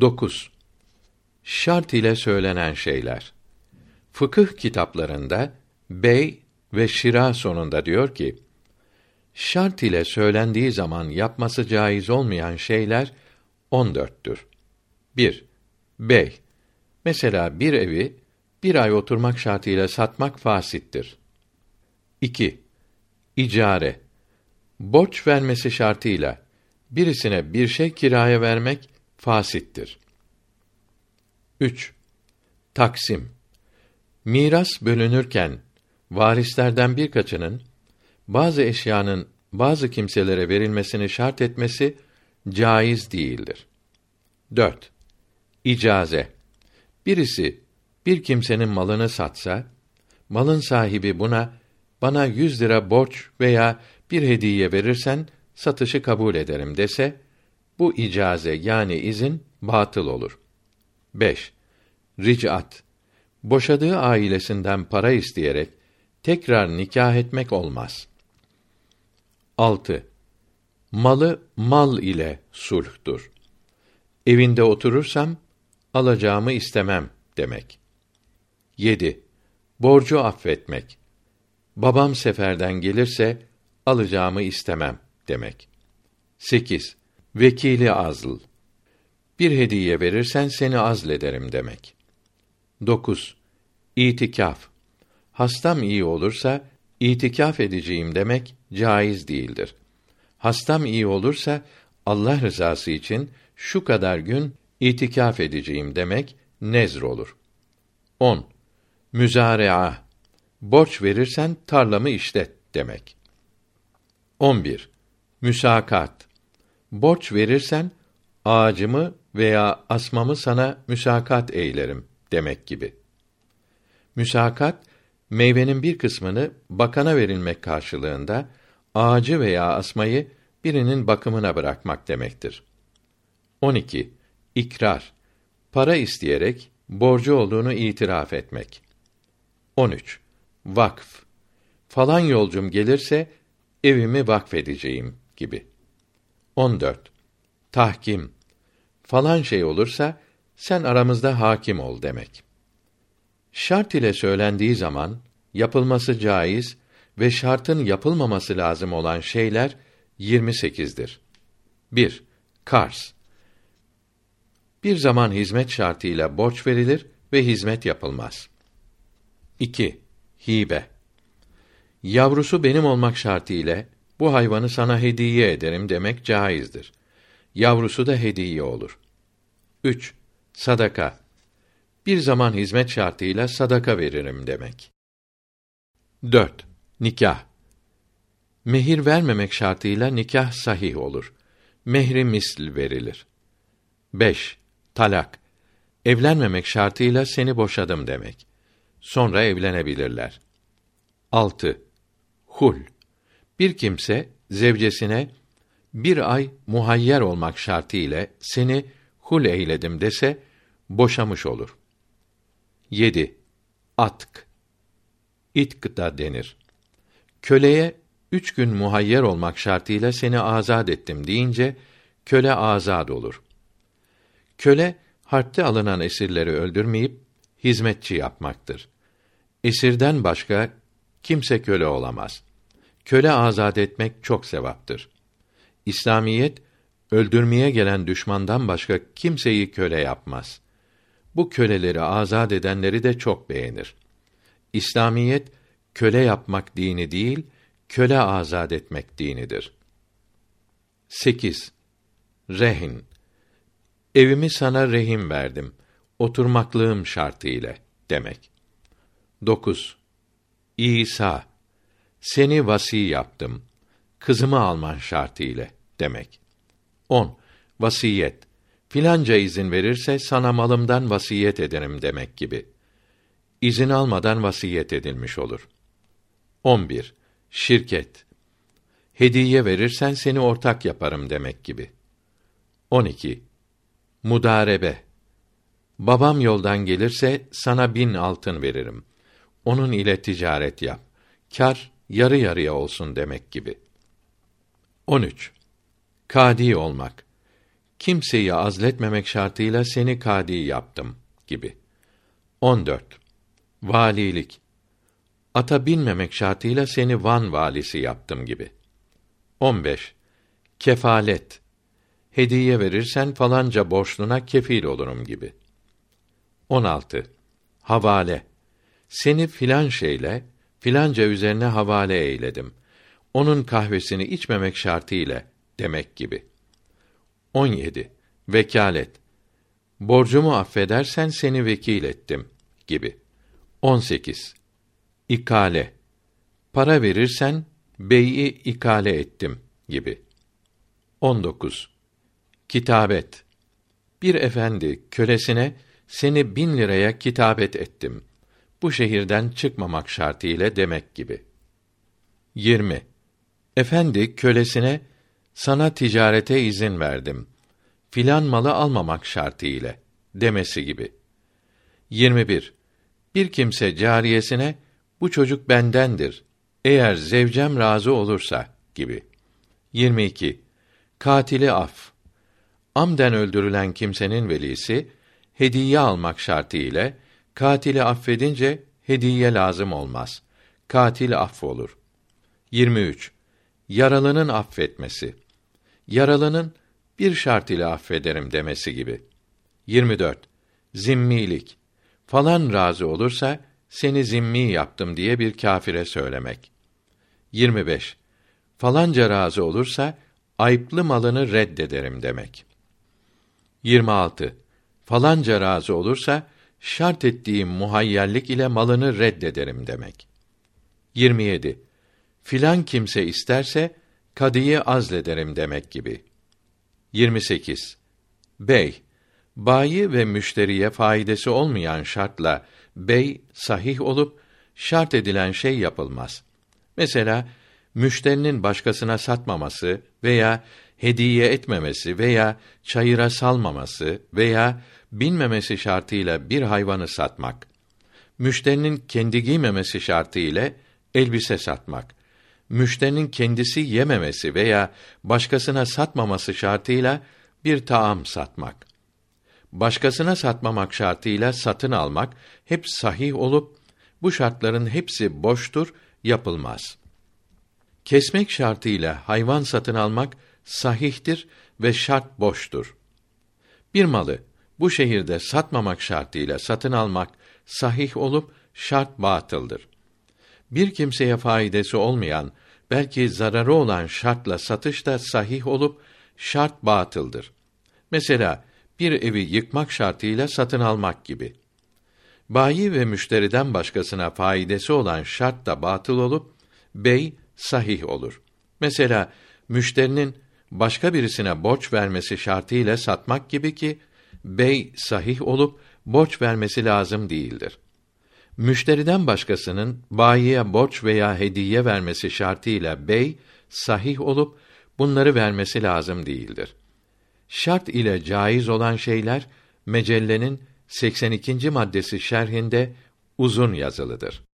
9. Şart ile söylenen şeyler. Fıkıh kitaplarında bey ve şira sonunda diyor ki: Şart ile söylendiği zaman yapması caiz olmayan şeyler 14'tür. 1. Bey. Mesela bir evi bir ay oturmak şartıyla satmak fasittir. 2. İcare. Borç vermesi şartıyla birisine bir şey kiraya vermek fasittir. 3. Taksim. Miras bölünürken varislerden birkaçının bazı eşyanın bazı kimselere verilmesini şart etmesi caiz değildir. 4. İcaze. Birisi bir kimsenin malını satsa, malın sahibi buna bana yüz lira borç veya bir hediye verirsen satışı kabul ederim dese, bu icaze yani izin batıl olur. 5. Ric'at. Boşadığı ailesinden para isteyerek tekrar nikah etmek olmaz. 6. Malı mal ile sulhtur. Evinde oturursam alacağımı istemem demek. 7. Borcu affetmek. Babam seferden gelirse alacağımı istemem demek. 8. Vekili azl. Bir hediye verirsen seni azlederim demek. 9. İtikaf. Hastam iyi olursa itikaf edeceğim demek caiz değildir. Hastam iyi olursa Allah rızası için şu kadar gün itikaf edeceğim demek nezr olur. 10. Müzare'a. Borç verirsen tarlamı işlet demek. 11. Müsakat. Borç verirsen ağacımı veya asmamı sana müsakat eylerim demek gibi. Müsakat meyvenin bir kısmını bakana verilmek karşılığında ağacı veya asmayı birinin bakımına bırakmak demektir. 12. İkrar. Para isteyerek borcu olduğunu itiraf etmek. 13. Vakf. Falan yolcum gelirse evimi vakfedeceğim gibi. 14. Tahkim. Falan şey olursa sen aramızda hakim ol demek. Şart ile söylendiği zaman yapılması caiz ve şartın yapılmaması lazım olan şeyler 28'dir. 1. Kars. Bir zaman hizmet şartıyla borç verilir ve hizmet yapılmaz. 2. Hibe. Yavrusu benim olmak şartıyla bu hayvanı sana hediye ederim demek caizdir. Yavrusu da hediye olur. 3. Sadaka. Bir zaman hizmet şartıyla sadaka veririm demek. 4. Nikah. Mehir vermemek şartıyla nikah sahih olur. Mehri misl verilir. 5. Talak. Evlenmemek şartıyla seni boşadım demek. Sonra evlenebilirler. 6. Hul. Bir kimse zevcesine bir ay muhayyer olmak şartı ile seni hul eyledim dese boşamış olur. 7. Atk. İtk da denir. Köleye üç gün muhayyer olmak şartıyla seni azad ettim deyince köle azad olur. Köle harpte alınan esirleri öldürmeyip hizmetçi yapmaktır. Esirden başka kimse köle olamaz. Köle azad etmek çok sevaptır. İslamiyet öldürmeye gelen düşmandan başka kimseyi köle yapmaz. Bu köleleri azad edenleri de çok beğenir. İslamiyet köle yapmak dini değil, köle azad etmek dinidir. 8. Rehin Evimi sana rehim verdim. Oturmaklığım şartı ile demek. 9. İsa Seni vasi yaptım. Kızımı alman şartı ile demek. 10. Vasiyet Filanca izin verirse sana malımdan vasiyet ederim demek gibi. İzin almadan vasiyet edilmiş olur. 11. Şirket Hediye verirsen seni ortak yaparım demek gibi. 12. Mudarebe Babam yoldan gelirse sana bin altın veririm. Onun ile ticaret yap. Kar yarı yarıya olsun demek gibi. 13. Kadi olmak. kimseyi azletmemek şartıyla seni kadi yaptım gibi. 14. Valilik. Ata binmemek şartıyla seni Van valisi yaptım gibi. 15. Kefalet. Hediye verirsen falanca borçluna kefil olurum gibi. 16. Havale. Seni filan şeyle filanca üzerine havale eyledim. Onun kahvesini içmemek şartıyla demek gibi. 17. Vekalet. Borcumu affedersen seni vekil ettim gibi. 18. İkale. Para verirsen beyi ikale ettim gibi. 19. Kitabet. Bir efendi kölesine seni bin liraya kitabet ettim. Bu şehirden çıkmamak şartıyla demek gibi. 20. Efendi kölesine sana ticarete izin verdim. Filan malı almamak şartıyla demesi gibi. 21. Bir kimse cariyesine bu çocuk bendendir. Eğer zevcem razı olursa gibi. 22. Katili af. Amden öldürülen kimsenin velisi hediye almak şartıyla katili affedince hediye lazım olmaz. Katil affolur. 23. Yaralının affetmesi. Yaralının bir şart ile affederim demesi gibi. 24. Zimmilik. Falan razı olursa seni zimmi yaptım diye bir kâfire söylemek. 25. Falanca razı olursa ayıplı malını reddederim demek. 26. Falanca razı olursa şart ettiğim muhayyerlik ile malını reddederim demek. 27. Filan kimse isterse kadıyı azlederim demek gibi. 28. Bey bayi ve müşteriye faydası olmayan şartla bey sahih olup şart edilen şey yapılmaz. Mesela müşterinin başkasına satmaması veya hediye etmemesi veya çayıra salmaması veya binmemesi şartıyla bir hayvanı satmak. Müşterinin kendi giymemesi şartıyla elbise satmak. Müşterinin kendisi yememesi veya başkasına satmaması şartıyla bir taam satmak. Başkasına satmamak şartıyla satın almak hep sahih olup bu şartların hepsi boştur, yapılmaz. Kesmek şartıyla hayvan satın almak sahihtir ve şart boştur. Bir malı bu şehirde satmamak şartıyla satın almak sahih olup şart batıldır. Bir kimseye faydası olmayan, belki zararı olan şartla satış da sahih olup şart batıldır. Mesela bir evi yıkmak şartıyla satın almak gibi. Bayi ve müşteriden başkasına faydası olan şart da batıl olup bey sahih olur. Mesela müşterinin başka birisine borç vermesi şartıyla satmak gibi ki bey sahih olup borç vermesi lazım değildir. Müşteriden başkasının bayiye borç veya hediye vermesi şartıyla bey sahih olup bunları vermesi lazım değildir. Şart ile caiz olan şeyler mecellenin 82. maddesi şerhinde uzun yazılıdır.